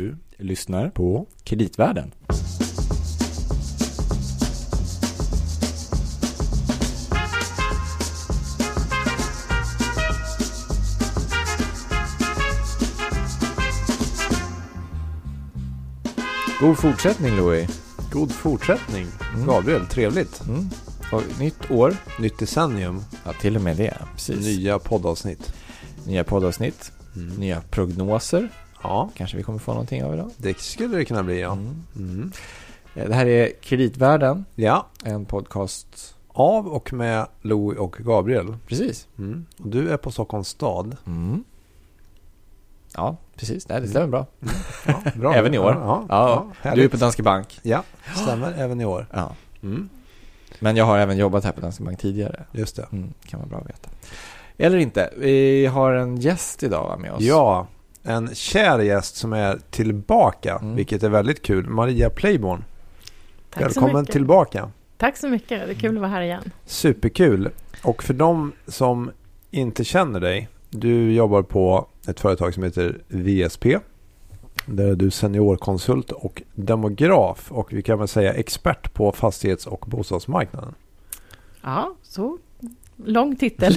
Du lyssnar på Kreditvärlden. God fortsättning Louis. God fortsättning. Mm. Gabriel, trevligt. Mm. Och nytt år. Nytt decennium. Ja, till och med det. Precis. Nya poddavsnitt. Nya poddavsnitt. Mm. Nya prognoser. Ja, Kanske vi kommer få någonting av idag. det skulle det kunna bli ja. Mm. Mm. Eh, Det här är Kreditvärlden. Ja, En podcast. av och med Louis och Gabriel. Precis. Mm. Och du är på Stockholms stad. Mm. Ja, precis. Nej, det stämmer bra. Ja, bra. Även i år. Ja, ja, Ja, du är på Danske Bank. Ja, stämmer även i år. Ja. Mm. Men jag har även jobbat här på Danske Bank tidigare. Just det. Mm, kan vara bra att veta. Eller inte. Vi har en gäst idag med oss. Ja, en kär gäst som är tillbaka, Mm. vilket är väldigt kul. Maria Playborn. Tack Välkommen tillbaka. Tack så mycket. Det är kul att vara här igen. Superkul. Och för de som inte känner dig. Du jobbar på ett företag som heter VSP. Där är du seniorkonsult och demograf. Och vi kan väl säga expert på fastighets och bostadsmarknaden. Ja, så lång titel.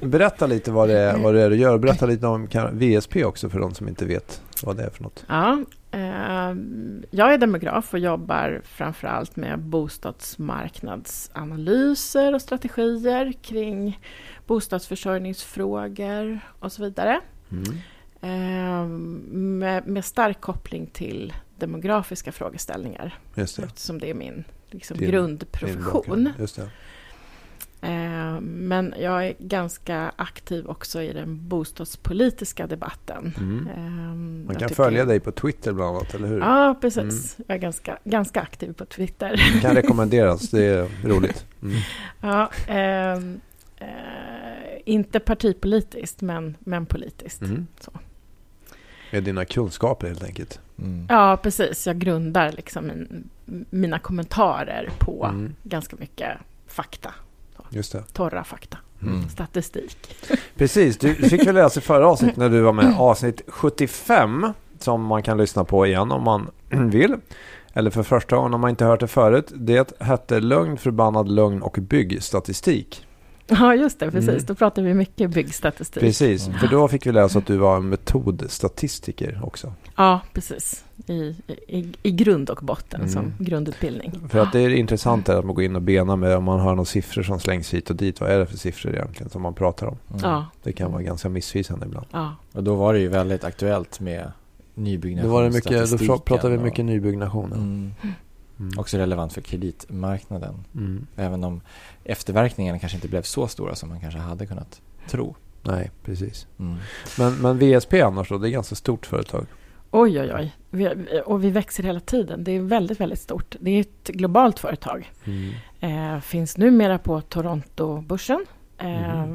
Berätta lite vad det är, vad det är du gör. Berätta lite om VSP också för de som inte vet vad det är för något. Ja, eh, jag är demograf och jobbar framför allt med bostadsmarknadsanalyser och strategier kring bostadsförsörjningsfrågor och så vidare. Mm. Eh, med, med stark koppling till demografiska frågeställningar Just det. eftersom det är min liksom, Din- grundprofession. Eh, Men jag är ganska aktiv också i den bostadspolitiska debatten. Mm. Ehm, Man kan tycker- följa dig på Twitter bland annat, eller hur? Ja, precis. Jag är ganska, ganska aktiv på Twitter. Det kan rekommenderas, det är roligt. Mm. Ja, ehm, eh, inte partipolitiskt, men, men politiskt. Mm. Så. Med dina kunskaper helt enkelt. Mm. Ja, precis. Jag grundar liksom min, mina kommentarer på Mm. ganska mycket fakta. Just det. Torra fakta. Mm. Statistik. Precis, du du fick väl läsa i förra avsnittet när du var med. Avsnitt 75 som man kan lyssna på igen om man vill. Eller för första gången om man inte hört det förut. Det hette Lögn, förbannad lögn och byggstatistik. Ja, just det. Precis. Mm. Då pratar vi mycket byggstatistik. Precis, Mm. för då fick vi läsa att du var en metodstatistiker också. Ja, precis. I, i, i grund och botten Mm. som grundutbildning. För att det är intressant att man går in och benar med om man hör några siffror som slängs hit och dit. Vad är det för siffror egentligen som man pratar om? Mm. Ja, Det kan vara ganska missvisande ibland. ja. Och då var det ju väldigt aktuellt med nybyggnation. Då, var det mycket, då pratar vi och- mycket nybyggnationen. Mm. Mm. Också relevant för kreditmarknaden. Mm. Även om efterverkningarna kanske inte blev så stora som man kanske hade kunnat tro. Nej, precis. Mm. Men, men VSP annars då? Det är ett ganska stort företag. Oj, oj, oj. Vi, och vi växer hela tiden. Det är väldigt, väldigt stort. Det är ett globalt företag. Eh, finns numera på Toronto-börsen. Eh,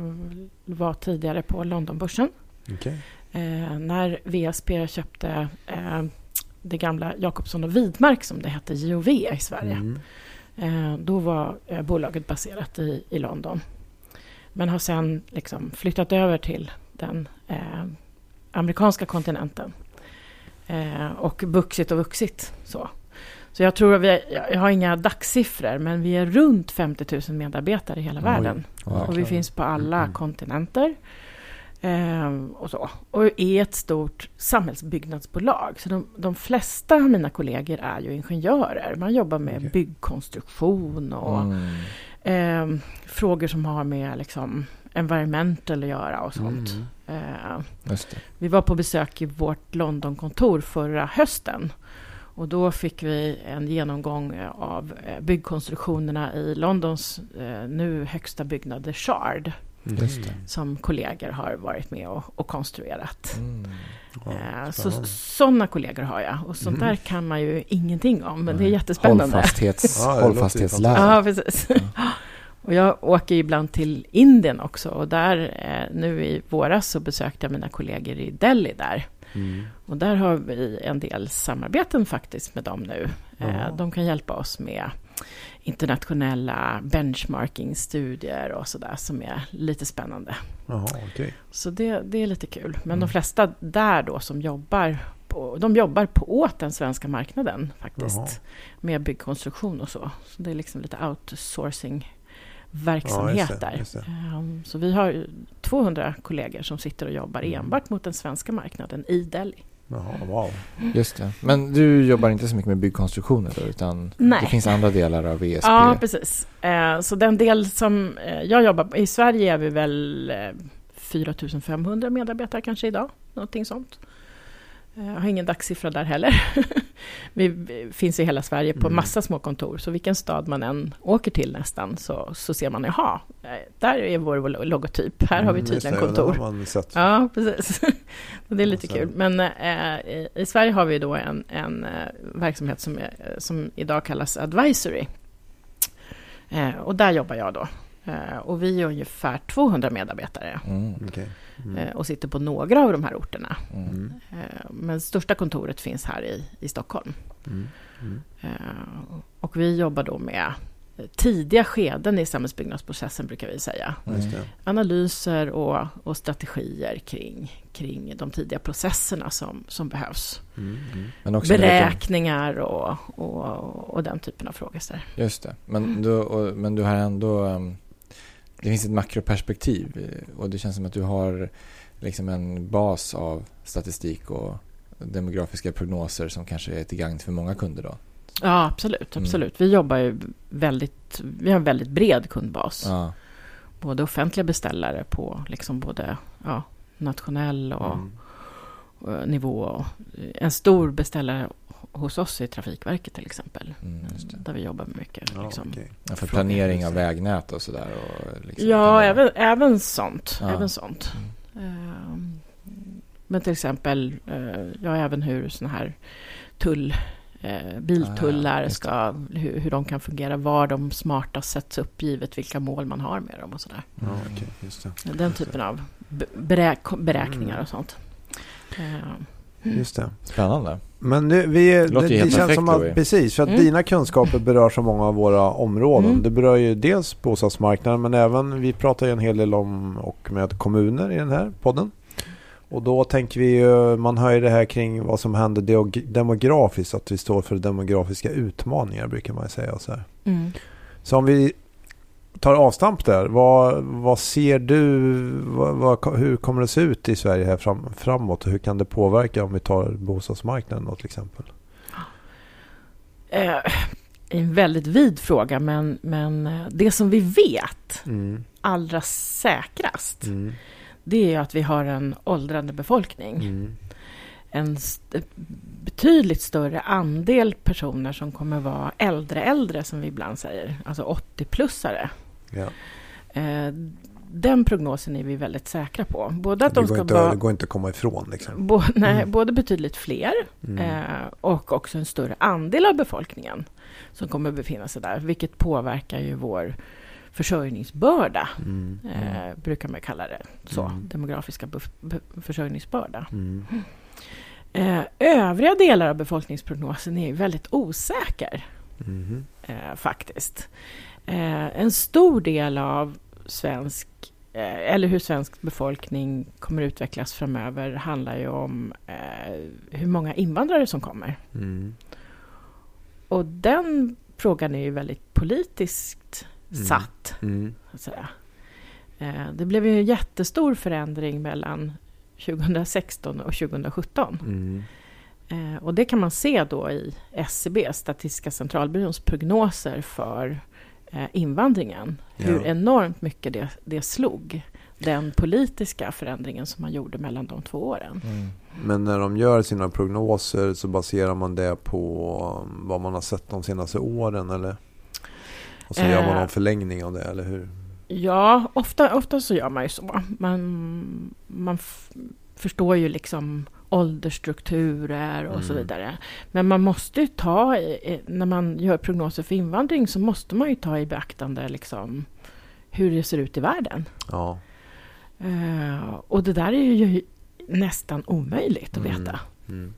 Var tidigare på Londonbörsen. Okej. Eh, när VSP köpte eh, det gamla Jakobsson och Widmark som det hette, JOV i Sverige. Mm. Eh, då var eh, bolaget baserat i, i London. Men har sen liksom flyttat över till den eh, amerikanska kontinenten. Eh, och vuxit och vuxit. Så, så jag tror att vi, jag har inga dagssiffror, men vi är runt 50 000 medarbetare i hela Oj. världen. Wow. Och vi finns på alla Mm. kontinenter. Eh, och, så. och är ett stort samhällsbyggnadsbolag. Så de, de flesta av mina kollegor är ju ingenjörer. Man jobbar med Okej. byggkonstruktion och Mm. eh, frågor som har med liksom, environmental att göra och sånt. Mm. Eh, Just det. vi var på besök i vårt Londonkontor förra hösten. Och då fick vi en genomgång eh, av eh, byggkonstruktionerna i Londons nu högsta byggnad, The Shard, Just det. som kollegor har varit med och, och konstruerat. Mm. Ja, så, sådana kollegor har jag. Och sånt Mhm. där kan man ju ingenting om, men det är jättespännande. Hållfasthets, Ja, hållfasthetslära. Ja, precis. Och jag åker ibland till Indien också. Och där, eh, nu i våras så besökte jag mina kollegor i Delhi där. Mm. Och där har vi en del samarbeten faktiskt med dem nu. Eh, de kan hjälpa oss med internationella benchmarking-studier och sådär som är lite spännande. Jaha, okej. Så det, det är lite kul. Men Mm. de flesta där då som jobbar på, de jobbar på, åt den svenska marknaden faktiskt. Jaha. Med byggkonstruktion och så. Så det är liksom lite outsourcing Ja, verksamhet just det, just det. Ehm, Så vi har ju 200 kollegor som sitter och jobbar Mm. enbart mot den svenska marknaden i Delhi. Jaha, wow. Just det. Men du jobbar inte så mycket med byggkonstruktioner då, utan Nej. det finns andra delar av ESP? Ja, precis. Eh, Så den del som eh, jag jobbar på, i Sverige är vi väl eh, 4 500 medarbetare kanske idag, någonting sånt. Eh, Jag har ingen dagssiffra där heller. Vi finns i hela Sverige på Mm. massa små kontor, så vilken stad man än åker till nästan så, så ser man, jaha, eh, där är vår logotyp, här har vi Mm, tydligen det, kontor. Ja, precis. Det är lite kul. Men eh, i, i Sverige har vi då en, en eh, verksamhet som, som idag kallas Advisory. Eh, och där jobbar jag då. Eh, och vi är ungefär 200 medarbetare Mm. Okej. Mm. eh, och sitter på några av de här orterna. Mm. Mm. Eh, men största kontoret finns här i, i Stockholm. Mm. Mm. Eh, och vi jobbar då med tidiga skeden i samhällsbyggnadsprocessen, brukar vi säga. Analyser och, och strategier kring, kring de tidiga processerna som, som behövs. Beräkningar och, och, och den typen av frågor. Just det. Men du, och, men du har ändå... um, Det finns ett makroperspektiv eh, och det känns som att du har liksom en bas av statistik och demografiska prognoser som kanske är till gagn för många kunder då. Ja, absolut. Mm. absolut. Vi jobbar ju väldigt, vi har en väldigt bred kundbas. Ja. Både offentliga beställare på liksom både ja, nationell och, Mm. och nivå. Och en stor beställare hos oss är Trafikverket till exempel. Mm. Där vi jobbar mycket. Ja, liksom. okej. Ja, för planering av vägnät och sådär. Och liksom, Ja, även, även sånt. Ja. Även sånt. Ehm, Men till exempel, eh, ja, även hur såna här tull, eh, biltullar Ah, ska, hur, hur de kan fungera, var de smartast sätts upp givet vilka mål man har med dem och sådär. Ja, Mm. Just det. Den typen av be- beräk- beräkningar Mm. och sånt. Ehm, Just det. Spännande. Men nu, vi, Det det, det känns perfekt, som att, precis, för att Mm. dina kunskaper berör så många av våra områden. Mm. Det berör ju dels bostadsmarknaden men även, vi pratar ju en hel del om och med kommuner i den här podden. Och då tänker vi ju, man hör ju det här kring vad som händer demografiskt, att vi står för demografiska utmaningar brukar man säga. Så, här. mm. så om vi tar avstamp där, vad, vad ser du, vad, vad, hur kommer det se ut i Sverige här fram, framåt och hur kan det påverka om vi tar bostadsmarknaden då till exempel? Eh, en väldigt vid fråga, men, men eh, det som vi vet Mm. allra säkrast, Mm. det är att vi har en åldrande befolkning. Mm. En st- betydligt större andel personer som kommer vara äldre äldre, som vi ibland säger, alltså 80-plussare. Ja. Eh, den prognosen är vi väldigt säkra på. Både att det, de ska inte, vara det går inte att komma ifrån liksom. bo, nej, Mm. både betydligt fler Mm. eh, och också en större andel av befolkningen som kommer befinna sig där, vilket påverkar ju vår försörjningsbörda, Mm. eh, brukar man kalla det så, Mm. demografiska försörjningsbörda. Mm. Eh, övriga delar av befolkningsprognosen är ju väldigt osäker, Mhm. eh, faktiskt. Eh, en stor del av svensk eh, eller hur svensk befolkning kommer utvecklas framöver handlar ju om eh, hur många invandrare som kommer. Mm. Och den frågan är ju väldigt politiskt Mm. satt. Mm. Eh, det blev ju en jättestor förändring mellan 2016 och 2017. Mm. Eh, och det kan man se då i SCB, Statistiska centralbyråns prognoser för eh, invandringen. Hur Ja. enormt mycket det, det slog. Den politiska förändringen som man gjorde mellan de två åren. Mm. Men när de gör sina prognoser så baserar man det på um, vad man har sett de senaste åren eller? Och så gör man Eh. någon förlängning av det eller hur? Ja, ofta, ofta så gör man ju så. Man, man förstår ju liksom åldersstrukturer och så Mm. vidare. Men man måste ju ta, när man gör prognoser för invandring så måste man ju ta i beaktande liksom hur det ser ut i världen. Ja. Eh, och det där är ju nästan omöjligt att Mm. veta. Mm.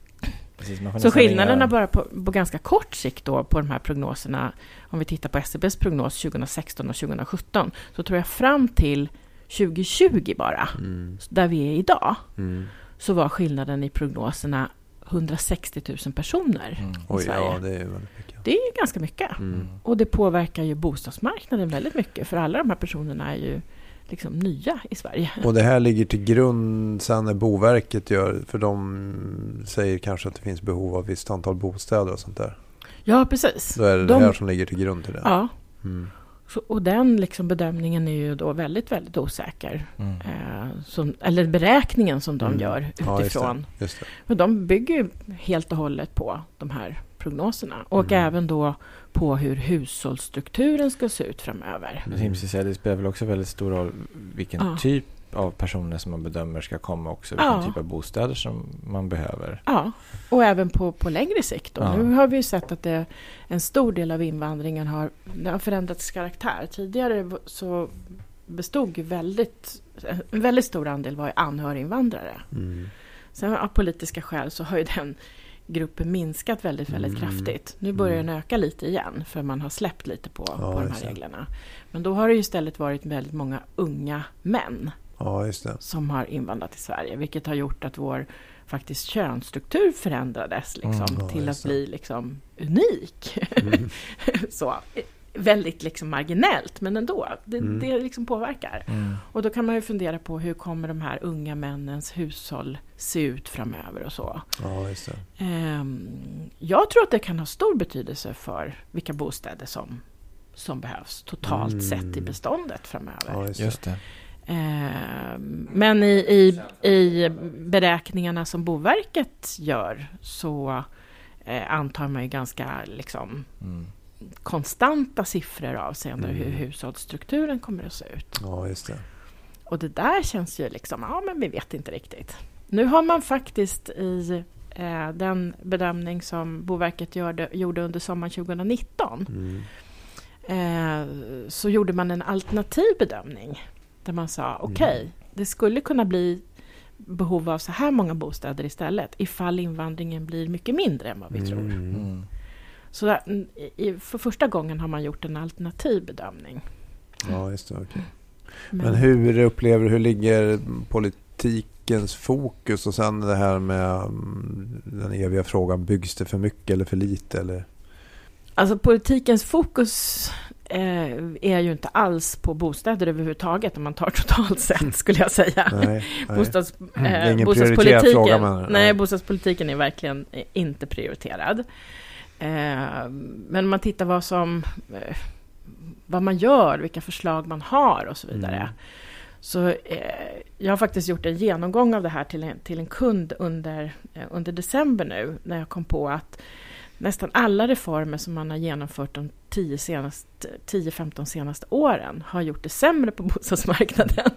Precis, man får Så skillnaderna ringa- bara på, på ganska kort sikt då på de här prognoserna, om vi tittar på SCBs prognos 2016 och 2017, så tror jag fram till 2020 bara, Mm. där vi är idag, Mm. Så var skillnaden i prognoserna 160 000 personer Mm. i Oj, Sverige. ja, det är mycket. Det är ganska mycket. Mm. Och det påverkar ju bostadsmarknaden väldigt mycket. För alla de här personerna är ju liksom nya i Sverige. Och det här ligger till grund sen när Boverket gör, för de säger kanske att det finns behov av ett visst antal bostäder och sånt där. Ja, precis. Då är det De- det här som ligger till grund till det. Ja, Mm. Så, och den liksom bedömningen är ju då väldigt, väldigt osäker. Mm. Eh, som, eller beräkningen som de Mm. gör Ja, just det. utifrån. Just det. De bygger ju helt och hållet på de här prognoserna. Och Mm. även då på hur hushållsstrukturen ska se ut framöver. Precis säga, det spelar väl också väldigt stor roll vilken Ja. typ av personer som man bedömer ska komma också. Vilken Ja. typ av bostäder som man behöver. Ja, och även på, på längre sikt. Då. Ja. Nu har vi ju sett att det, en stor del av invandringen har, har förändrats karaktär. Tidigare så bestod väldigt, en väldigt stor andel var anhöriginvandrare. Mm. Sen av politiska skäl så har ju den gruppen minskat väldigt, väldigt Mm. kraftigt. Nu börjar Mm. den öka lite igen för man har släppt lite på, Ja, på de här reglerna. Men då har det ju istället varit väldigt många unga män Ja, just det. som har invandrat till Sverige, vilket har gjort att vår faktiskt könsstruktur förändrades liksom, Mm, ja, till att bli liksom, unik. Mm. så, väldigt liksom marginellt, men ändå. Det, Mm. det liksom påverkar. Mm. Och då kan man ju fundera på hur kommer de här unga männens hushåll se ut framöver och så. Ja, just det. Ehm, jag tror att det kan ha stor betydelse för vilka bostäder som, som behövs totalt Mm. sett i beståndet framöver. Ja, just det. Just det. Ehm, Men i, i, i beräkningarna som Boverket gör så eh, antar man ju ganska liksom, Mm. konstanta siffror avseende Mm. hur hushållsstrukturen kommer att se ut. Ja, just det. Och det där känns ju liksom, ja men vi vet inte riktigt. Nu har man faktiskt i eh, den bedömning som Boverket gjorde, gjorde under sommaren 2019 Mm. eh, så gjorde man en alternativ bedömning. Där man sa, okej, Mm. det skulle kunna bli behov av så här många bostäder istället ifall invandringen blir mycket mindre än vad vi tror. Mm. Mm. Så där, mm, i, för första gången har man gjort en alternativ bedömning. Ja, just det. okej. Men hur upplever du, hur ligger politikens fokus och sen det här med mm, den eviga frågan, byggs det för mycket eller för lite? Eller? Alltså politikens fokus eh, är ju inte alls på bostäder överhuvudtaget om man tar totalt sett skulle jag säga. Nej, nej. Bostads, Det är ingen bostadspolitiken, prioriterad fråga, menar du? nej, Nej. bostadspolitiken är verkligen eh, inte prioriterad. Eh, men om man tittar vad som eh, vad man gör, vilka förslag man har och så vidare. Mm. Så eh, jag har faktiskt gjort en genomgång av det här till en, till en kund under, eh, under december nu, när jag kom på att nästan alla reformer som man har genomfört de 10 senast- 10-15 senaste åren har gjort det sämre på bostadsmarknaden.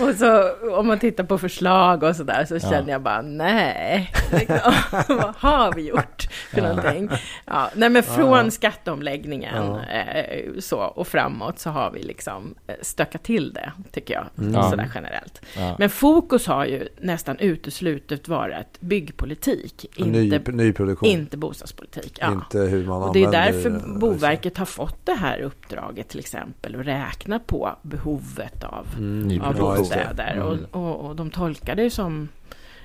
och så om man tittar på förslag och sådär så Ja. känner jag bara nej, liksom, vad har vi gjort för någonting? Ja, nej men från Ja. skatteomläggningen eh, så, och framåt så har vi liksom eh, stökat till det, tycker jag, Mm. Sådär generellt. Men fokus har ju nästan uteslutet varit byggpolitik, Ny, inte, nyproduktion, inte bostadspolitik. Ja. inte hur man Och det är därför det. Boverket har fått det här uppdraget till exempel och räkna på behovet av, Mm. av bostäder. Mm. Och, och, och de tolkar det som,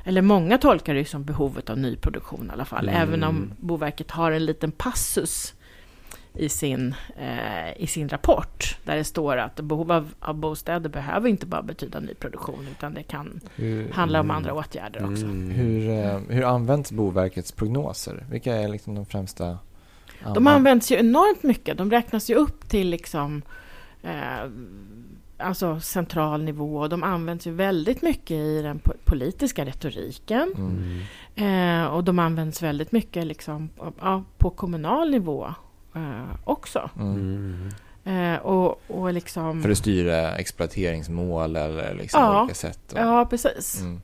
eller många tolkar det ju som behovet av nyproduktion i alla fall. Mm. Även om Boverket har en liten passus i sin, eh, i sin rapport där det står att behov av, av bostäder behöver inte bara betyda nyproduktion utan det kan Hur, handla om Mm. andra åtgärder också. Mm. hur, eh, hur används Boverkets prognoser? Vilka är liksom de främsta? De används ju enormt mycket. De räknas ju upp till liksom eh, alltså central nivå. De används ju väldigt mycket i den po- politiska retoriken. Mm. Eh, och de används väldigt mycket liksom, ja, på kommunal nivå eh, också. Mm. Eh, och, och liksom... För att styra exploateringsmål eller liksom Ja. olika sätt? och- Ja, precis. Mm.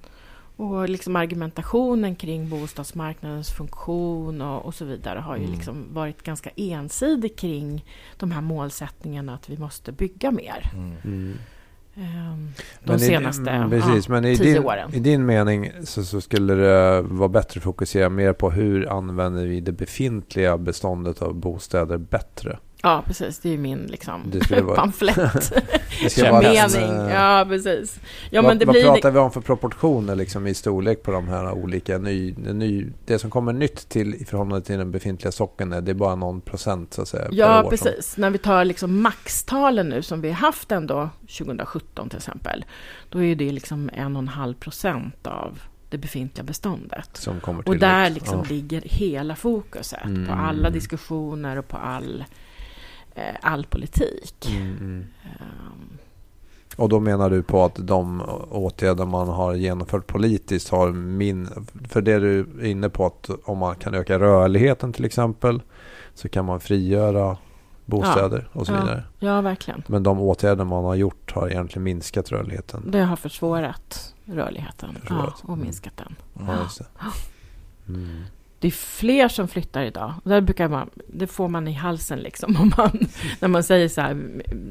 Och liksom argumentationen kring bostadsmarknadens funktion och, och så vidare har ju Mm. liksom varit ganska ensidig kring de här målsättningarna att vi måste bygga mer. Mm. Mm. Ehm, de Men i- senaste mm, precis, ja, men i tio din, åren. I din mening så, så skulle det vara bättre att fokusera mer på hur använder vi det befintliga beståndet av bostäder bättre? Ja, precis. Det är ju min liksom, Det skulle vara- pamflett. Det ska vara en, mening. eh, Ja, precis. Ja, vad, men det vad blir... pratar vi om för proportioner liksom, i storlek på de här olika ny, ny, Det som kommer nytt till i förhållande till den befintliga socken är det är bara någon procent så att säga. Ja, precis. När vi tar liksom maxtalen nu som vi har haft ändå 2017 till exempel, då är det liksom en och en halv procent av det befintliga beståndet. Som, som Och där liksom ja. ligger hela fokuset Mm. på alla diskussioner och på all, eh, all politik. Mm, mm. Ehm, Och då menar du på att de åtgärder man har genomfört politiskt har min... För det du är inne på att om man kan öka rörligheten till exempel så kan man frigöra bostäder och så Ja. vidare. Ja, verkligen. Men de åtgärder man har gjort har egentligen minskat rörligheten. Det har försvårat rörligheten Försvårat. Ja, och minskat den. Ja, just det. Mm. Det är fler som flyttar idag. Där brukar man, det får man i halsen liksom om man, när man säger så här,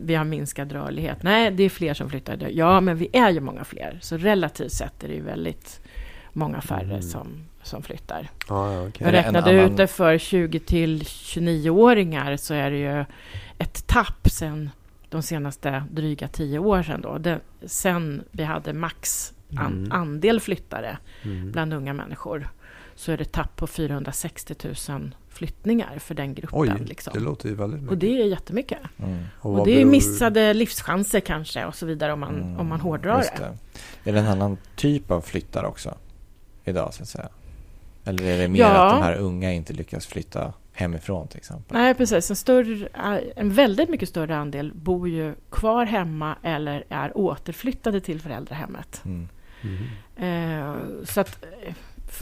vi har minskad rörlighet. Nej, det är fler som flyttar idag. Ja, men vi är ju många fler. Så relativt sett är det ju väldigt många färre Mm. som, som flyttar. Ja, ja, okej. Jag räknade annan- ut det för 20 till 29-åringar så är det ju ett tapp sen de senaste dryga tio år sedan då. Det, sen vi hade max an, Mm. andel flyttare Mm. bland unga människor så är det tapp på 460 000 flyttningar för den gruppen. Oj, liksom. det låter ju väldigt mycket. Och det är jättemycket. Mm. Och, vad det är beror- missade livschanser kanske och så vidare om man, Mm, om man hårdrar just det. Är det en annan typ av flyttar också? Idag så att säga? Eller är det mer Ja. att de här unga inte lyckas flytta hemifrån till exempel? Nej, precis. En, större, en väldigt mycket större andel bor ju kvar hemma eller är återflyttade till föräldrahemmet. Mm. Mm. Eh, så att, eh,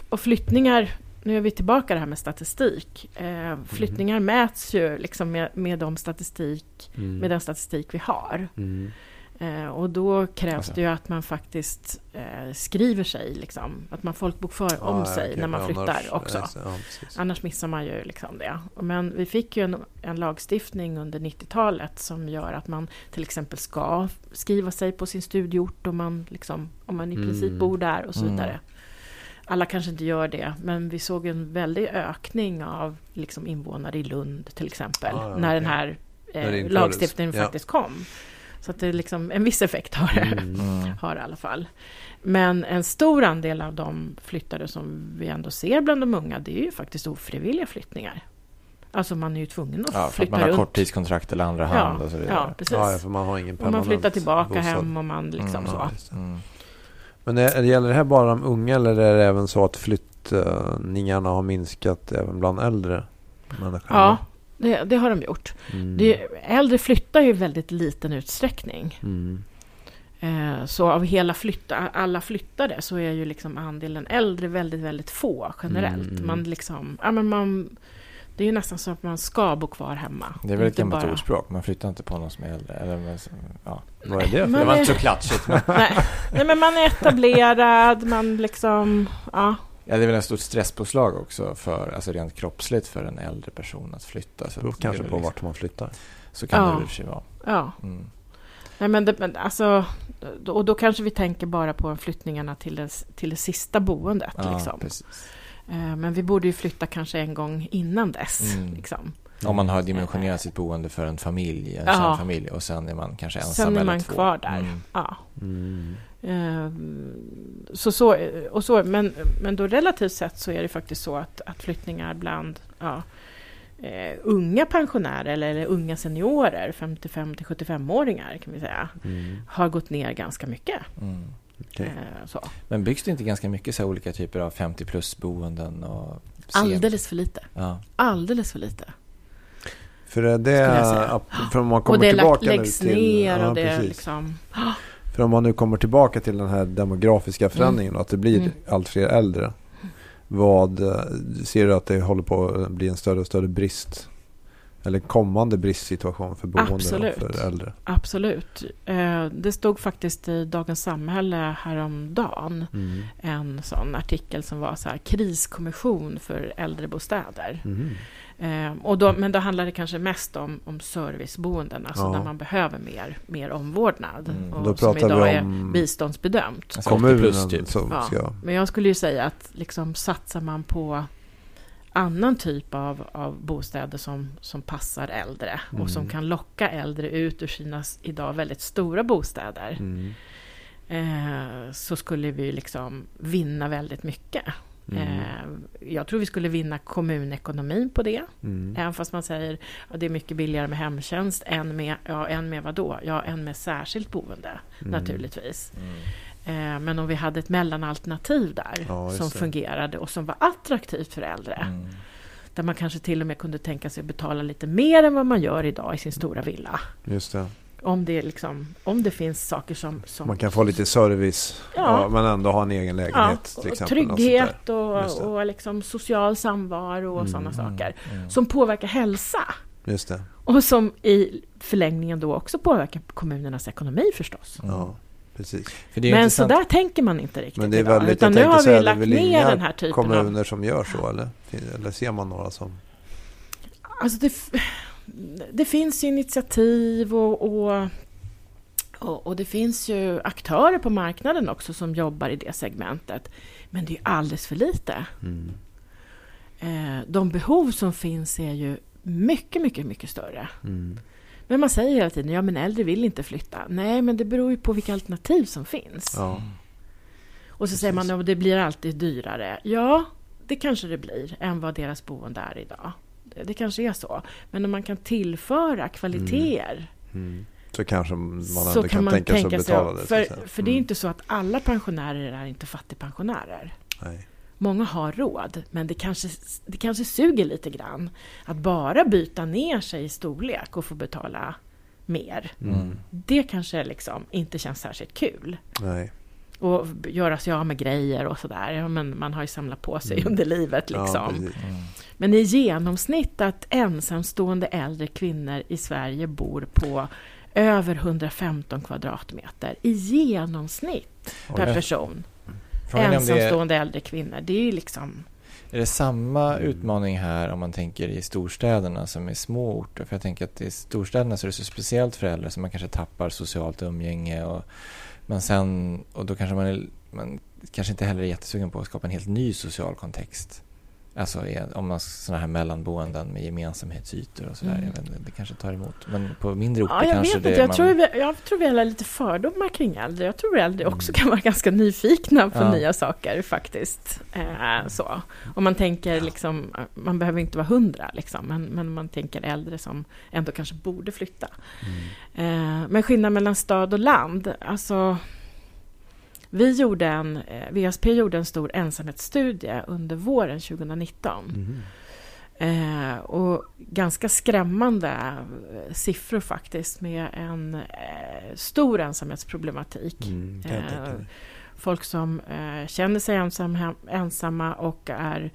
och flyttningar, nu är vi tillbaka det här med statistik. Eh, flyttningar mäts ju liksom med, med, de statistik, Mm. med den statistik vi har. Mm. Eh, och då krävs Alltså. det ju att man faktiskt eh, skriver sig, liksom. att man folkbokför om Ja, sig okej, när man flyttar annars- också. Ja. Annars missar man ju liksom det. Men vi fick ju en, en lagstiftning under 90-talet som gör att man till exempel ska skriva sig på sin studieort om man, liksom, om man i Mm. princip bor där och så Mm. vidare. Alla kanske inte gör det, men vi såg en väldig ökning av liksom, invånare i Lund till exempel, Ah, ja, när den här eh, lagstiftningen Ja. faktiskt kom. Så att det är liksom en viss effekt har det. Mm. Har det i alla fall. Men en stor andel av de flyttare som vi ändå ser bland de unga, det är ju faktiskt ofrivilliga flyttningar. Alltså man är ju tvungen att Ja, flytta man har runt. korttidskontrakt eller andra hand ja, och så vidare. ja, precis. Ja, för man har ingen och permanent man flyttar tillbaka bostad. hem och man liksom Mm, så. Ja, just det. Mm. Men är, gäller det här bara de unga eller är det även så att flyttningarna har minskat även bland äldre människor? Ja, det, det har de gjort. Mm. Det, äldre flyttar ju i väldigt liten utsträckning. Mm. Eh, så av hela flytta, alla flyttade så är ju liksom andelen äldre väldigt, väldigt få generellt. Mm. Man liksom, ja men man, det är ju nästan så att man ska bo kvar hemma. Det är väl ett gammalt bara- ordspråk. Man flyttar inte på någon som är äldre. Eller, men, ja. Vad är det för? Men- Det var inte så klatschigt. Men, Nej, nej, men man är etablerad, man liksom, ja. ja, det är väl en stort stresspåslag också för, alltså rent kroppsligt för en äldre person att flytta. Så Det beror kanske det är på väl vart man flyttar. liksom- Så kan Ja. det i och för sig vara. ja. Mm. Nej, men, det, men alltså, då- och då kanske vi tänker bara på flyttningarna till det, till det sista boendet. Ja, liksom. precis. Eh, Men vi borde ju flytta kanske en gång innan dess. Mm. Liksom. Om man har dimensionerat sitt boende för en familj, en Ja. kärnfamilj och sen är man kanske ensam Sen är eller man två. kvar där. Mm. Ja. Mm. Eh, Så, så, och så, men, men då relativt sett så är det faktiskt så att, att flyttningar bland ja, eh, unga pensionärer eller, eller unga seniorer, 55 till 75-åringar kan vi säga, Mm. har gått ner ganska mycket. Mm. Okej. Eh, så. Men byggs det inte ganska mycket så här olika typer av 50 plus boenden och Alldeles för lite. Ja. Alldeles för lite. För det, säga. för om man Och kommer det tillbaka nu läggs till, ner ja, och det liksom... För om man nu kommer tillbaka till den här demografiska förändringen och att det blir Mm. allt fler äldre. Vad eh, ser du att det håller på att bli en större och större brist? Eller kommande bristsituation för boende Absolut. och för äldre? Absolut. Eh, Det stod faktiskt i Dagens Samhälle häromdagen Mm. en sån artikel som var så här kriskommission för äldrebostäder. Mhm. Eh, och då, men då handlar det kanske mest om, om serviceboenden, alltså Ja. där man behöver mer, mer omvårdnad. Mm. Och Då som idag vi är om biståndsbedömt. Alltså 80 kommunen plus typ. Ja. Men jag skulle ju säga att liksom satsar man på annan typ av, av bostäder som, som passar äldre Mm. och som kan locka äldre ut ur sina idag väldigt stora bostäder. Mm. Eh, så skulle vi liksom vinna väldigt mycket. Mm. Eh, jag tror vi skulle vinna kommunekonomin på det. Mm. Även fast man säger att det är mycket billigare med hemtjänst än med, ja, än med vad då? Ja, än med särskilt boende Mm. naturligtvis. Mm. Eh, men om vi hade ett mellanalternativ där Ja, som det. fungerade och som var attraktivt för äldre. Mm. Där man kanske till och med kunde tänka sig att betala lite mer än vad man gör idag i sin stora villa. Just det. Om det, liksom, om det finns saker som... som Man kan få lite service Ja. ja. men ändå ha en egen lägenhet. ja, och exempel, trygghet och, och liksom social samvaro och Mm, sådana saker. Mm. Som påverkar hälsa. Just det. Och som i förlängningen då också påverkar kommunernas ekonomi förstås. Mm. Ja, precis. För det är ju Men så där tänker man inte riktigt Men det är idag. väldigt, Utan jag nu har vi lagt ner den här typen kommuner av... som gör så eller? Eller ser man några som... Alltså det, det finns ju initiativ och, och, och, och det finns ju aktörer på marknaden också som jobbar i det segmentet. Men det är ju alldeles för lite. Mm. Eh, de behov som finns är ju mycket, mycket, mycket större. Mm. Men man säger hela tiden, ja men äldre vill inte flytta. Nej, men det beror ju på vilka alternativ som finns. Ja. Och så säger man att det blir alltid dyrare. Ja, det kanske det blir än vad deras boende är idag. Det, det kanske är så. Men om man kan tillföra kvaliteter Mm. Så kanske man så kan, kan man tänka sig att betala det. För, för det är Mm. inte så att alla pensionärer är inte fattigpensionärer. Nej. Många har råd, men det kanske, det kanske suger lite grann att bara byta ner sig i storlek och få betala mer. Mm. Det kanske liksom inte känns särskilt kul. Nej. Och göra sig av med grejer och sådär. Ja, men man har ju samlat på sig Mm. under livet Ja, liksom. Mm. men i genomsnitt att ensamstående äldre kvinnor i Sverige bor på över 115 kvadratmeter. I genomsnitt per Oj. person. Frågan det är, Ensamstående äldre kvinnor. Det är ju liksom... är det samma utmaning här om man tänker i storstäderna som i små orter? För jag tänker att i storstäderna så är det så speciellt för äldre så man kanske tappar socialt umgänge och men sen, och då kanske man, är, man kanske inte heller är jättesugen på att skapa en helt ny social kontext. Alltså om man sådana här mellanboenden med gemensamhetsytor och sådär. Mm. Jag vet, inte, det kanske tar emot. Men på mindre orter Ja, jag kanske vet det inte. Jag, man, tror vi, jag tror vi har lite fördomar kring äldre. Jag tror äldre också kan vara ganska nyfikna på Ja. nya saker faktiskt. Eh, så. Om man tänker liksom, man behöver inte vara hundra liksom, men, men man tänker äldre som ändå kanske borde flytta. Mm. Eh, men skillnad mellan stad och land, alltså vi gjorde en, eh, VSP gjorde en stor ensamhetsstudie under våren 2019. Mhm. Eh, och ganska skrämmande eh, siffror faktiskt med en eh, stor ensamhetsproblematik. Mm, Eh. Folk som eh, känner sig ensam, ensamma och är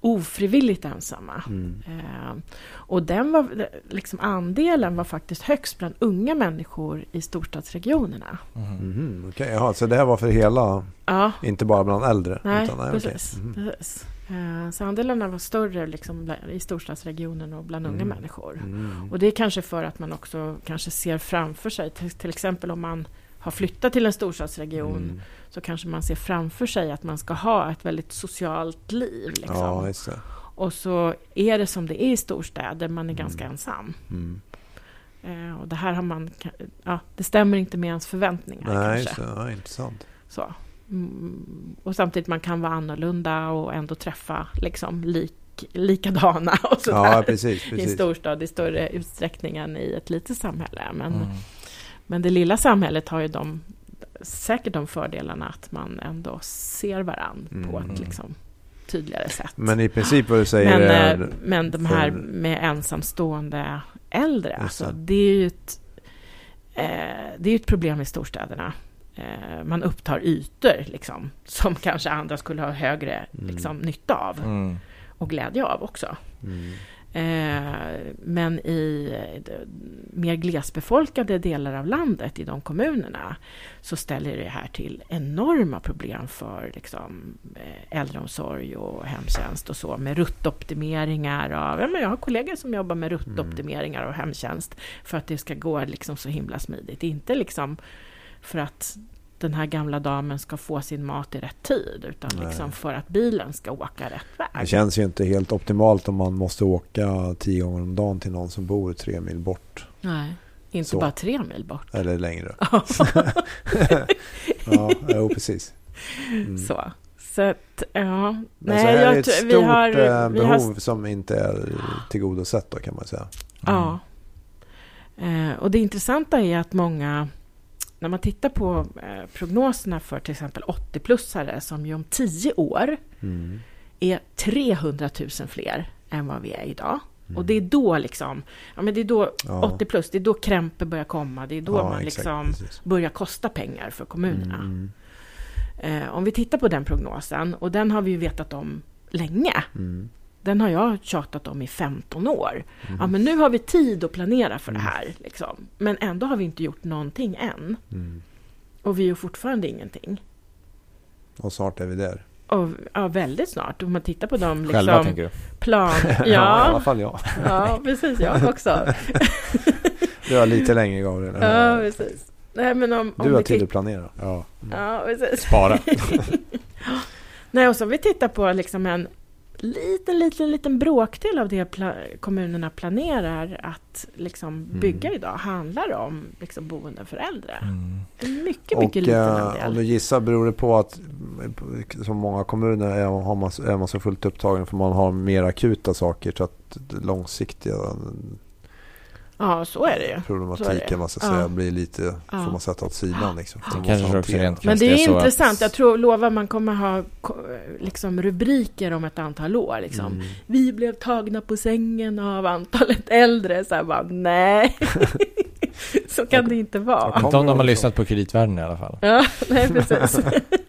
ofrivilligt ensamma. Mm. Eh, och den var, liksom andelen var faktiskt högst bland unga människor i storstadsregionerna. Mhm, Okej, jaha, så det här var för hela, Ja, inte bara bland äldre? nej, utan, nej precis. Mhm. precis. Eh, så andelarna var större liksom, i storstadsregionen och bland unga Mm. människor. Mm. Och det är kanske för att man också kanske ser framför sig, till, till exempel om man har flyttat till en storstadsregion, Mm. så kanske man ser framför sig att man ska ha ett väldigt socialt liv. Liksom. Ja. Och så är det som det är i storstäder, man är Mm. ganska ensam. Mm. Eh, och det här har man, ja, det stämmer inte med ens förväntningar Nej, kanske. det. Ja, intressant. Så. Mm, och samtidigt man kan vara annorlunda och ändå träffa liksom lik, likadana och sådär. Ja, precis. I en precis. storstad i större utsträckning än i ett litet samhälle. Men, Mm. Men det lilla samhället har ju de, säkert de fördelarna att man ändå ser varann på Mm. ett liksom, tydligare sätt. Men i princip vad du säger Men, är... eh, men de här med ensamstående äldre, alltså, det. är ju ett, eh, det är ett problem i storstäderna. Eh, man upptar ytor liksom, som kanske andra skulle ha högre Mm. liksom, nytta av Mm. och glädje av också. Mm. Eh, men i eh, mer glesbefolkade delar av landet, i de kommunerna, så ställer det här till enorma problem för liksom, eh, äldreomsorg och hemtjänst och så, med ruttoptimeringar av... Ja, men jag har kollegor som jobbar med ruttoptimeringar av hemtjänst för att det ska gå liksom så himla smidigt. Inte liksom för att den här gamla damen ska få sin mat i rätt tid utan Nej. liksom för att bilen ska åka rätt Det väg. känns ju inte helt optimalt om man måste åka tio gånger om dagen till någon som bor tre mil bort. Nej, inte Så. bara tre mil bort. Eller längre. ja, jo, precis. Mm. Så. Så att, ja. Men Nej, så här är jag det ett stort vi har, eh, vi behov har som inte är tillgodosett då kan man säga. Ja. Eh, och det intressanta är att många, när man tittar på eh, prognoserna för till exempel 80-plussare som ju om 10 år Mm. är 300 000 fler än vad vi är idag. Och det är då liksom, ja men det är då Mm. Ja. 80 plus, det är då krämpor börjar komma, det är då Ja, man exakt, liksom precis. börjar kosta pengar för kommunerna. Mm. Eh, om vi tittar på den prognosen, och den har vi ju vetat om länge. Mm. Den har jag tjatat om i 15 år. Mm. Ja, men nu har vi tid att planera för det här. Liksom. Men ändå har vi inte gjort någonting än. Mm. Och vi gör fortfarande ingenting. Och snart är vi där. Och, ja, väldigt snart. Om man tittar på de liksom, Själva tänker du? plan... i alla Ja, fall jag. ja, precis. Jag också. Du har lite längre Gabriel. Ja, precis. Nej, men om, om Du har tid att planera. Ja. Ja, precis. Spara. Nej, och så om vi tittar på liksom en liten, liten, liten bråkdel av det pla- kommunerna planerar att liksom Mm. bygga idag handlar om liksom boenden för äldre. Mm. En mycket, Och mycket liten eh, om andel. du gissar beror det på att eh, som många kommuner är, har man, är man så fullt upptagen för man har mer akuta saker så att långsiktiga Ja, så är det ju. Är problematiken det. man ska Ja. säga blir lite, Ja. får man sätta åt sidan liksom. Ja. Kanske också rent Men det är så intressant. Att, Jag tror, lovar man kommer ha liksom, rubriker om ett antal år. Liksom. Mm. Vi blev tagna på sängen av antalet äldre. Så här bara, nej. så kan det inte vara. Ja. inte om de har lyssnat på kreditvärlden i alla fall. Ja, nej precis.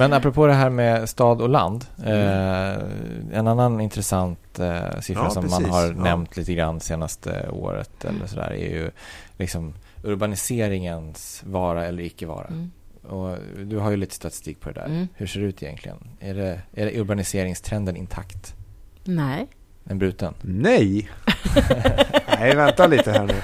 Men apropå det här med stad och land. Mm. Eh, en annan intressant eh, siffra Ja, som precis. man har Ja. nämnt lite grann senaste året eller sådär är ju liksom urbaniseringens vara eller icke vara. Mm. Och du har ju lite statistik på det där. Mm. Hur ser det ut egentligen? Är det, är det urbaniseringstrenden intakt? Nej. Den bruten? Nej! Nej, vänta lite här nu.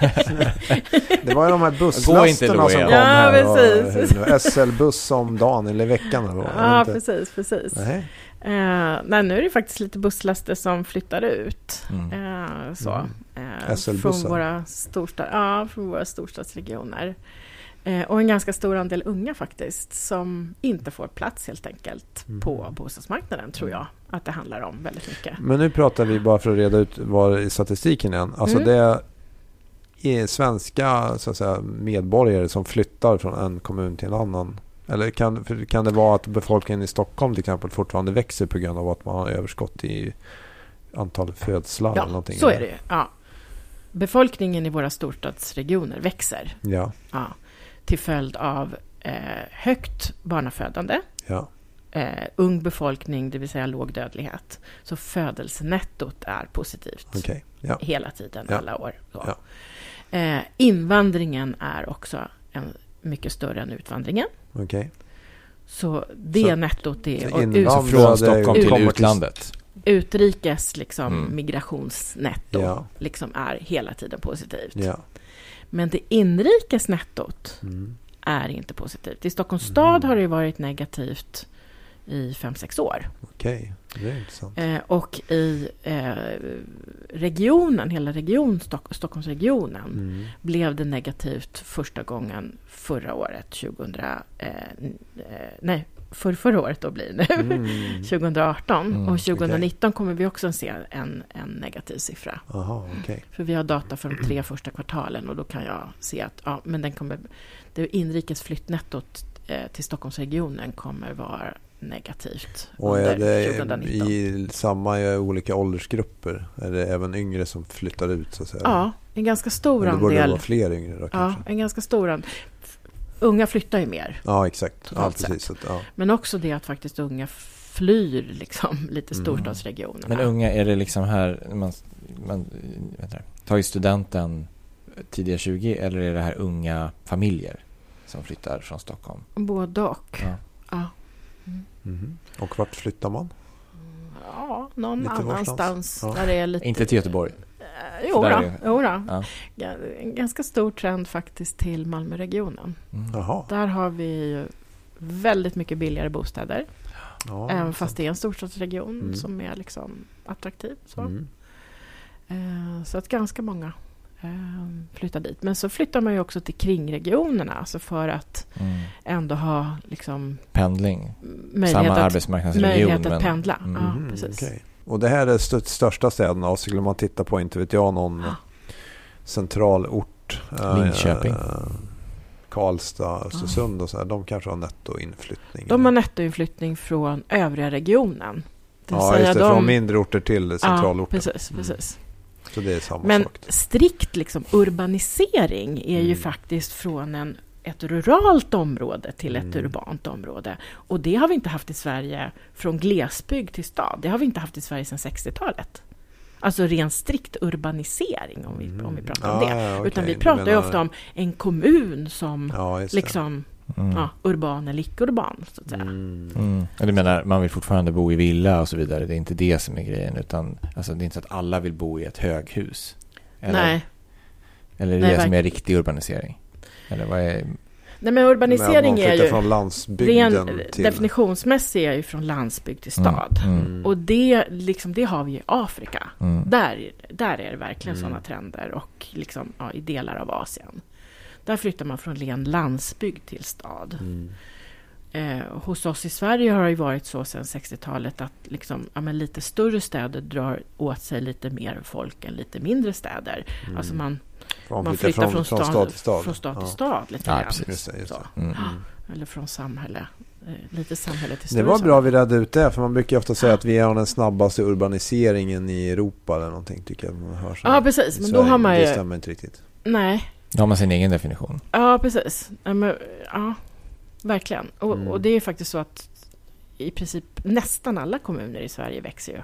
Det var ju de här busslasterna som kom Ja, här. precis. SL-buss om dagen eller veckan. Eller vad, Ja, inte. precis, precis. Nej. Eh, nej, nu är det faktiskt lite busslaster som flyttar ut. Mm. Eh, så. SL-bussar. från, våra storstad, ja, från våra storstadsregioner. Eh, och en ganska stor andel unga faktiskt som inte får plats helt enkelt Mm. på bostadsmarknaden tror jag att det handlar om väldigt mycket. Men nu pratar vi bara för att reda ut vad i statistiken igen. Alltså Mm. det är svenska så att säga, medborgare som flyttar från en kommun till en annan. Eller kan, kan det vara att befolkningen i Stockholm till exempel fortfarande växer på grund av att man har överskott i antal födslar eller Ja, någonting? så är det ju. Ja. Befolkningen i våra storstadsregioner växer Ja, ja, till följd av eh, högt barnafödande, ja. eh, ung befolkning, det vill säga låg dödlighet. Så födelsenettot är positivt okej. Ja. hela tiden, Ja. alla år. Så. Ja. Eh, invandringen är också en, mycket större än utvandringen. Okej. Så det Så- nettot är... och från Stockholm till utlandet? utrikes liksom, Mm. migrationsnetto Ja. liksom är hela tiden positivt. Men det inrikes nettot Mm. är inte positivt. I Stockholms stad Mm. har det varit negativt i 5-6 år. Okej, det är intressant. Eh, och i eh, regionen, hela region, Stock- Stockholmsregionen, Mm. blev det negativt första gången förra året, 2000, eh, eh, nej, för förra året då blir nu, Mm. 2018. Mm, och 2019 kommer vi också se en, en negativ siffra. Aha, okej. För vi har data för de tre första kvartalen och då kan jag se att ja, men den kommer, det inrikes flyttnettot eh, till Stockholmsregionen kommer vara negativt Och är det 2019. i samma i olika åldersgrupper? Är det även yngre som flyttar ut så att säga? Ja, en ganska stor borde det andel. vara fler yngre då Ja, kanske? en ganska stor andel. Unga flyttar ju mer. Ja, exakt. Ja, precis. Ja. Men också det att faktiskt unga flyr liksom lite Mm. storstadsregionerna. Men unga, är det liksom här, man, man vet du, tagit studenten tidiga 20 eller är det här unga familjer som flyttar från Stockholm? Både och. Ja. Ja. Mhm. Och vart flyttar man? Ja, någon Lite annanstans Ja. där det är lite... Inte till Göteborg? Jo, För där då, är- jo då. Ja. En ganska stor trend faktiskt till Malmöregionen. Mm. Där har vi ju väldigt mycket billigare bostäder. Ja, även fast det är en storstadsregion Mm. som är liksom attraktiv. Så, Mm. eh, så att ganska många eh, flyttar dit. Men så flyttar man ju också till kringregionerna. Alltså för att Mm. ändå ha liksom, Pendling. möjlighet, Samma att, arbetsmarknadsregion. möjlighet att men- pendla. Mm. Ja, Mhm, precis. okej. Och det här är st- största städerna och skulle man titta på, inte vet jag, någon Ja. centralort. eh, Linköping. eh, Karlstad, Östersund och så här. De kanske har nettoinflyttning. De har nettoinflyttning från övriga regionen. Ja, säga just det. de- Från mindre orter till centralorten. Ja, precis, Mm. precis. Så det är samma Men sak. strikt liksom urbanisering är ju Mm. faktiskt från en, ett ruralt område till ett Mm. urbant område. Och det har vi inte haft i Sverige från glesbygd till stad. Det har vi inte haft i Sverige sedan 60-talet. Alltså ren strikt urbanisering om vi, om vi pratar om Mm. Det. ja, okej. Utan vi pratar ju ofta om en kommun som Ja, liksom Mm. ja, urban eller icke-urban. Så att säga. Mm. Mm. Du menar, man vill fortfarande bo i villa och så vidare. Det är inte det som är grejen. Utan alltså, det är inte så att alla vill bo i ett höghus. Eller, Nej. Eller är det Nej, det som är riktig urbanisering? Eller vad är... Nej, men urbanisering Men är ju... från landsbygden Ren, till... Definitionsmässigt är ju från landsbygd till stad. Mm. Mm. Och det, liksom, det har vi i Afrika. Mm. Där, där är det verkligen Mm. sådana trender och liksom, ja, i delar av Asien. Där flyttar man från ren landsbygd till stad. Mm. Eh, hos oss i Sverige har det ju varit så sedan 60-talet att liksom, ja, men lite större städer drar åt sig lite mer folk än lite mindre städer. Mm. Alltså man, man, man flyttar från, från stad, stad till stad. Från stad till Ja. stad lite Ja, precis. Just det, just det. Mm. Eller från samhälle, eh, lite samhälle till Det var bra vi redde ut det, för man brukar ju ofta säga att vi har den snabbaste urbaniseringen i Europa eller någonting, tycker jag man hör. så. Ja, precis. Men då har man Det ju... stämmer inte riktigt. Nej, Då har man sin egen definition. Ja, precis. Ja, men, ja verkligen. Och, Mm. och det är faktiskt så att i princip nästan alla kommuner i Sverige växer ju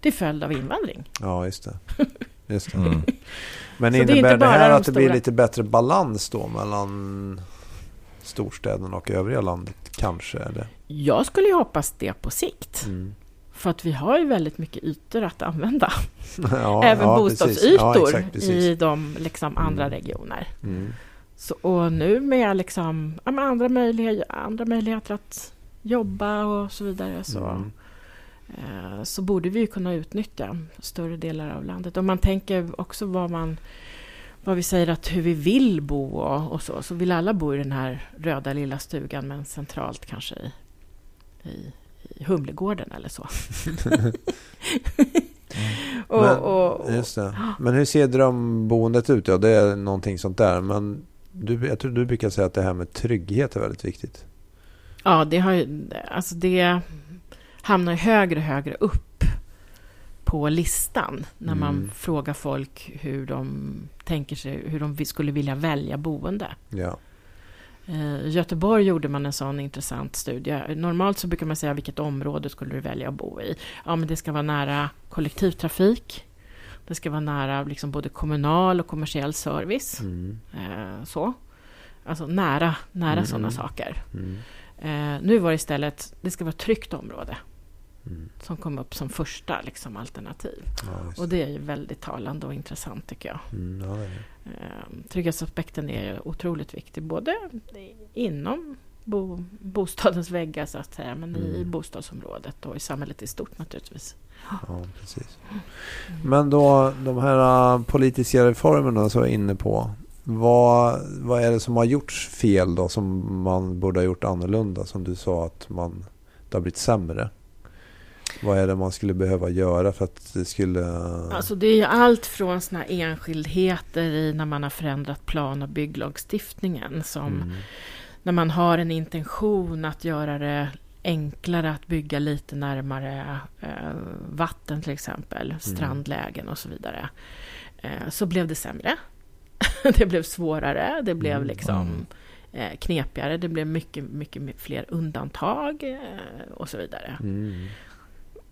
till följd av invandring. Ja, just det. Just det. Mm. Men Så det är innebär det, här de att det blir lite bättre balans då mellan storstäderna och övriga landet? Kanske är det. Jag skulle ju hoppas det på sikt. Mm. För att vi har ju väldigt mycket ytor att använda. Ja, Även ja, bostadsytor Ja, exakt, i de liksom, andra Mm. regioner. Mm. Så, och nu med liksom, andra, möjligheter, andra möjligheter att jobba och så vidare så, Mm. Så borde vi ju kunna utnyttja större delar av landet. Om man tänker också vad man vad vi säger att hur vi vill bo och, och så, så vill alla bo i den här röda lilla stugan men centralt kanske i, i, i Humlegården eller så. och, Men- och, Just det. Men hur ser drömboendet ut? Ja, det är någonting sånt där. Men du, jag tror du brukar säga att det här med trygghet är väldigt viktigt. Ja, det har ju, alltså det hamnar högre och högre upp på listan när man Mm. frågar folk hur de tänker sig, hur de skulle vilja välja boende. Ja. Eh, I Göteborg gjorde man en sån intressant studie. Normalt så brukar man säga vilket område skulle du välja att bo i. Ja, men det ska vara nära kollektivtrafik. Det ska vara nära liksom både kommunal och kommersiell service. Mm. Eh, så. Alltså nära, nära Mm. sådana saker. Mm. Eh, nu var det istället, det ska vara ett tryggt område Mm. som kom upp som första liksom, alternativ. Ja, Och det är ju väldigt talande och intressant tycker jag. Mm, ja, det är det. Eh, trygghetsaspekten är otroligt viktig, både inom bo, bostadens väggar så att säga, men i Mm. bostadsområdet och i samhället i stort naturligtvis. Ja, precis. Men då de här äh, politiska reformerna som jag är inne på. Vad, vad är det som har gjorts fel då som man borde ha gjort annorlunda? Som du sa att man, det har blivit sämre. Vad är det man skulle behöva göra för att det skulle... Alltså det är ju allt från såna enskildheter i när man har förändrat plan och bygglagstiftningen som Mm. när man har en intention att göra det enklare att bygga lite närmare eh, vatten till exempel, strandlägen och så vidare. Eh, så blev det sämre. det blev svårare, det blev Mm, liksom eh, knepigare, det blev mycket, mycket fler undantag eh, och så vidare. Mm.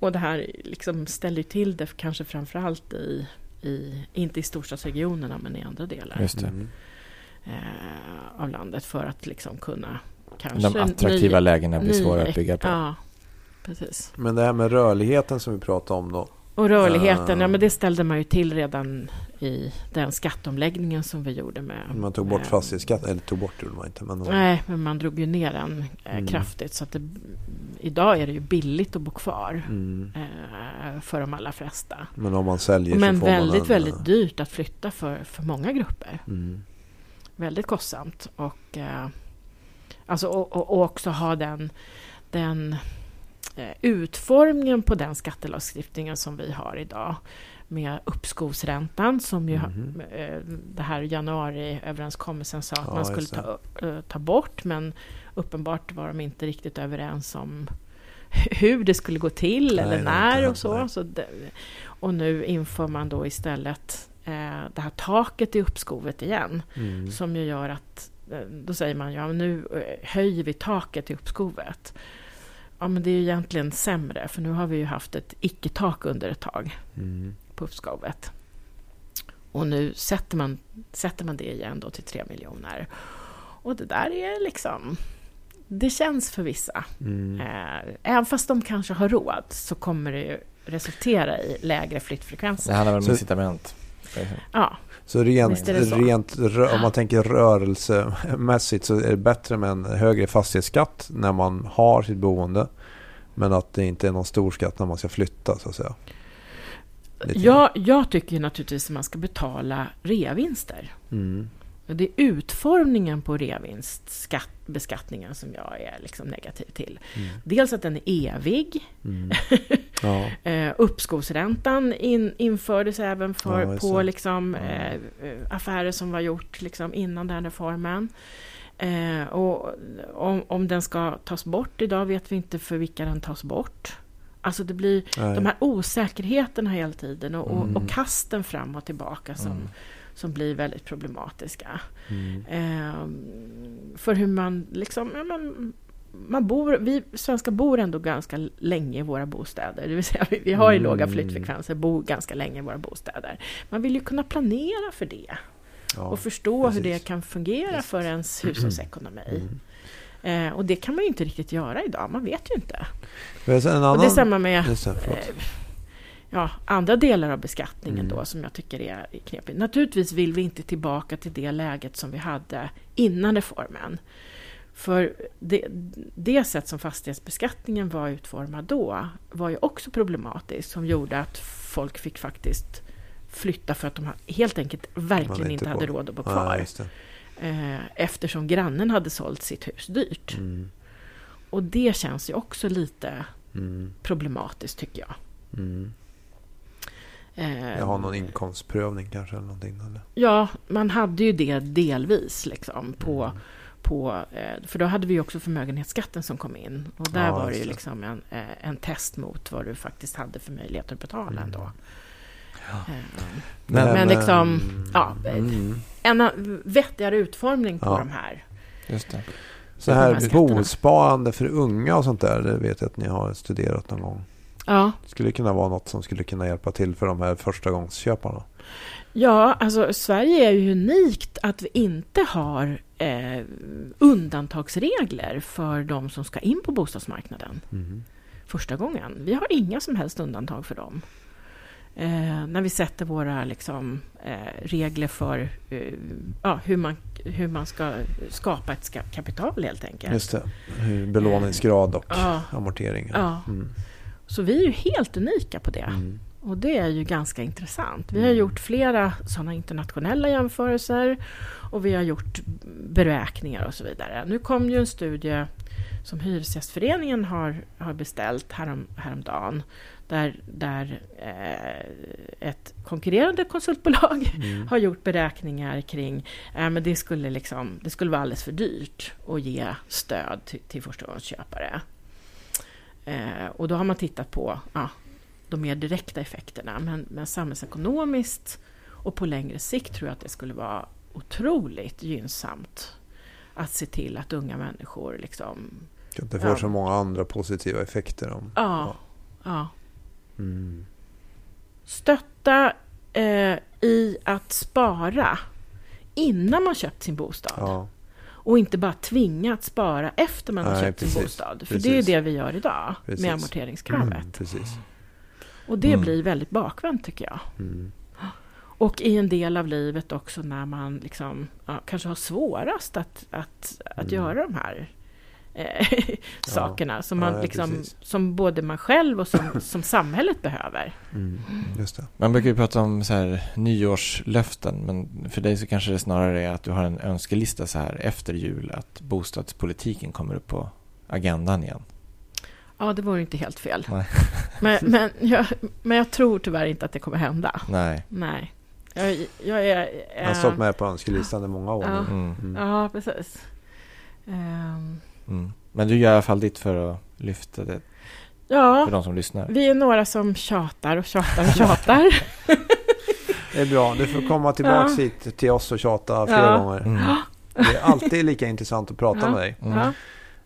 Och det här liksom ställer till det kanske framförallt i, i, inte i storstadsregionerna men i andra delar Just det. Mm. eh, av landet för att liksom kunna kanske... De attraktiva ny- lägena blir ny- svåra att bygga på. Ja, precis. Men det här med rörligheten som vi pratade om då. Och rörligheten, Ah. ja men det ställde man ju till redan i den skatteomläggningen som vi gjorde med... Man tog bort fastighetsskatten, eller tog bort gjorde man inte. Men Nej, men man drog ju ner den eh, Mm. kraftigt. Så att det, idag är det ju billigt att bo kvar Mm. eh, för de allra flesta. Men om man säljer Men så får väldigt, man en, väldigt dyrt att flytta för, för många grupper. Mm. Väldigt kostsamt. Och, eh, alltså, och, och, också ha den, den utformningen på den skattelagstiftningen som vi har idag med uppskovsräntan som ju eh, det här januariöverenskommelsen sa att Ja, man skulle ta, eh, ta bort men uppenbart var de inte riktigt överens om hur det skulle gå till Nej, eller när och hänt, så. nej. så det, och nu inför man då istället eh, det här taket i uppskovet igen Mm. som ju gör att eh, då säger man ja nu eh, höjer vi taket i uppskovet. Ja men det är ju egentligen sämre för nu har vi ju haft ett icke-tak under ett tag Mm. på uppskovet. Och nu sätter man, sätter man det igen då till 3 miljoner. Och det där är liksom... Det känns för vissa. Mm. Eh, även fast de kanske har råd så kommer det ju resultera i lägre Det flyttfrekvenser. handlar väl om incitament. Ja, Så rent, så. rent om man tänker rörelsemässigt så är det bättre med en högre fastighetsskatt när man har sitt boende. Men att det inte är någon stor skatt när man ska flytta så att säga. Lite jag, tycker naturligtvis att man ska betala reavinster. Mm. Det är utformningen på reavinstbeskattningen som jag är liksom negativ till. Mm. Dels att den är evig. Mm. Ja. Eh, uppskovsräntan in, infördes även för, Ja, på liksom, Ja. eh, affärer som var gjort liksom, innan den reformen. Eh, och om, om den ska tas bort idag vet vi inte för vilka den tas bort. Alltså det blir Nej. de här osäkerheterna hela tiden och, och, Mm. och kasten fram och tillbaka som, Mm. som blir väldigt problematiska. Mm. Eh, för hur man liksom, ja, men, man bor, vi svenskar bor ändå ganska länge i våra bostäder. Det vill säga, vi, har ju Mm. låga flyttfrekvenser, bor ganska länge i våra bostäder. Man vill ju kunna planera för det Ja. och förstå hur precis. det kan fungera Just. för ens hushållsekonomi. Mm. Eh, och det kan man ju inte riktigt göra idag, man vet ju inte. En annan... Och det är samma med det, eh, ja, andra delar av beskattningen Mm. då som jag tycker är knepigt. Naturligtvis vill vi inte tillbaka till det läget som vi hade innan reformen. För det, det sätt som fastighetsbeskattningen var utformad då var ju också problematiskt som gjorde att folk fick faktiskt flytta för att de helt enkelt verkligen inte inte hade råd. att bo Ja, kvar. eh, eftersom grannen hade sålt sitt hus dyrt. Mm. Och det känns ju också lite Mm. problematiskt tycker jag. Mm. Eh, Jag har någon inkomstprövning kanske eller någonting. Eller? Ja, man hade ju det delvis liksom på, Mm. på eh, för då hade vi ju också förmögenhetsskatten som kom in och där Ja, var det ju liksom en, eh, en test mot vad du faktiskt hade för möjligheter att betala Mm. ändå. Eh, Men- Men liksom, ja, Mm. En vettigare utformning på Ja. de här. Just det. Så de här bosparande för unga och sånt där, det vet jag att ni har studerat någon gång. Ja, Det skulle kunna vara något som skulle kunna hjälpa till för de här förstagångsköparna. ja, alltså Sverige är ju unikt att vi inte har eh, undantagsregler för de som ska in på bostadsmarknaden. Mm. första gången. Vi har inga som helst undantag för dem. Eh, när vi sätter våra liksom, eh, regler för eh, ja, hur, man, hur man ska skapa ett ska- kapital helt enkelt. Just det. Belåningsgrad och Ja, amorteringar. ja. Mm. Så vi är ju helt unika på det. Mm. Och det är ju ganska intressant. Vi har gjort flera sådana internationella jämförelser och vi har gjort beräkningar och så vidare. Nu kom ju en studie som Hyresgästföreningen har, har beställt härom, häromdagen där, där eh, ett konkurrerande konsultbolag Mm. har gjort beräkningar kring eh, men det, skulle liksom, det skulle vara alldeles för dyrt att ge stöd till, till förstagångsköpare. Eh, och då har man tittat på ja, de mer direkta effekterna. Men, men samhällsekonomiskt och på längre sikt tror jag att det skulle vara otroligt gynnsamt att se till att unga människor liksom... Att det får Ja. så många andra positiva effekter. Om. Ja, ja. Mm. Stötta eh, i att spara innan man köpt sin bostad. Ja. Och inte bara tvinga att spara efter man har Nej, köpt sin precis. bostad. För Precis. det är det vi gör idag Precis. med amorteringskravet. Mm. Och det Mm. blir väldigt bakvänt tycker jag. Mm. Och i en del av livet också när man liksom, ja, kanske har svårast att, att, att Mm. göra de här eh, sakerna som, man Ja, liksom, som både man själv och som, som samhället behöver. Mm. Just det. Man brukar ju prata om så här nyårslöften, men för dig så kanske det snarare är att du har en önskelista så här efter jul, att bostadspolitiken kommer upp på agendan igen. Ja, det vore inte helt fel. Nej. Men, men, jag, men jag tror tyvärr inte att det kommer hända. Nej. Nej. Jag, jag är... Jag har stått med på önskelistan i många år Ja. Mm. Mm. Ja, precis. Ehm, Mm. Men du gör i alla fall ditt för att lyfta det ja, för de som lyssnar. vi är några som tjatar och tjatar och tjatar. Det är bra. Du får komma tillbaka Ja. hit till oss och tjata fler Ja. gånger. Mm. Det är alltid lika intressant att prata Ja. med dig. Mm.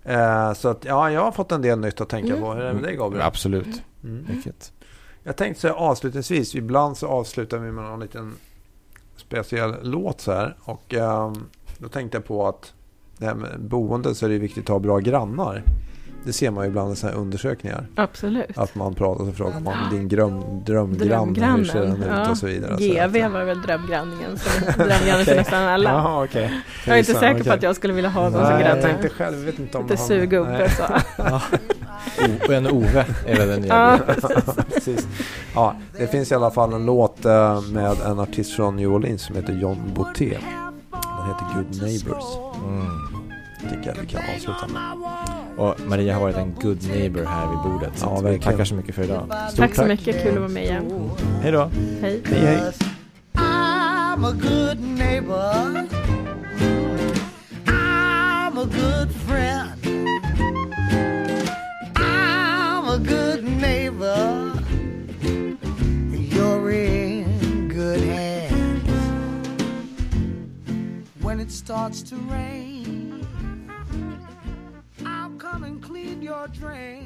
Eh, så att, ja, jag har fått en del nytt att tänka Mm. på. Hur är det med dig Gabriel? Absolut. Mm. Vilket. Jag tänkte så här avslutningsvis. Ibland så avslutar vi med någon liten speciell låt så här. Och ehm, då tänkte jag på att det här med boende så är det viktigt att ha bra grannar. Det ser man ju ibland i sådana här undersökningar. Absolut. Att man pratar och frågar man din dröm, drömgrann. Hur ser den ut ja. och så vidare. GV att- var väl drömgranningen som drömgrannen för nästan alla. Jaha, okej. Jag är inte säker på okej. att jag skulle vilja ha någon som Nej, jag granne. tänkte själv. vet inte om Lite surgubbe så. O- en Ove är väl den nya. Ja, Precis. Ja, det finns i alla fall en låt eh, med en artist från New Orleans som heter John Boutet. Heter Good Neighbors. Mm. Tycker jag vi kan avsluta med. Och Maria har varit en good neighbor här vid bordet. Så Ja, verkligen. tackar så mycket för idag. Stort tack så mycket, kul att vara med igen. Hej då. Hej. Hej hej. I'm a good neighbor. I'm a good friend. I'm a good neighbor. It starts to rain, I'll come and clean your drain.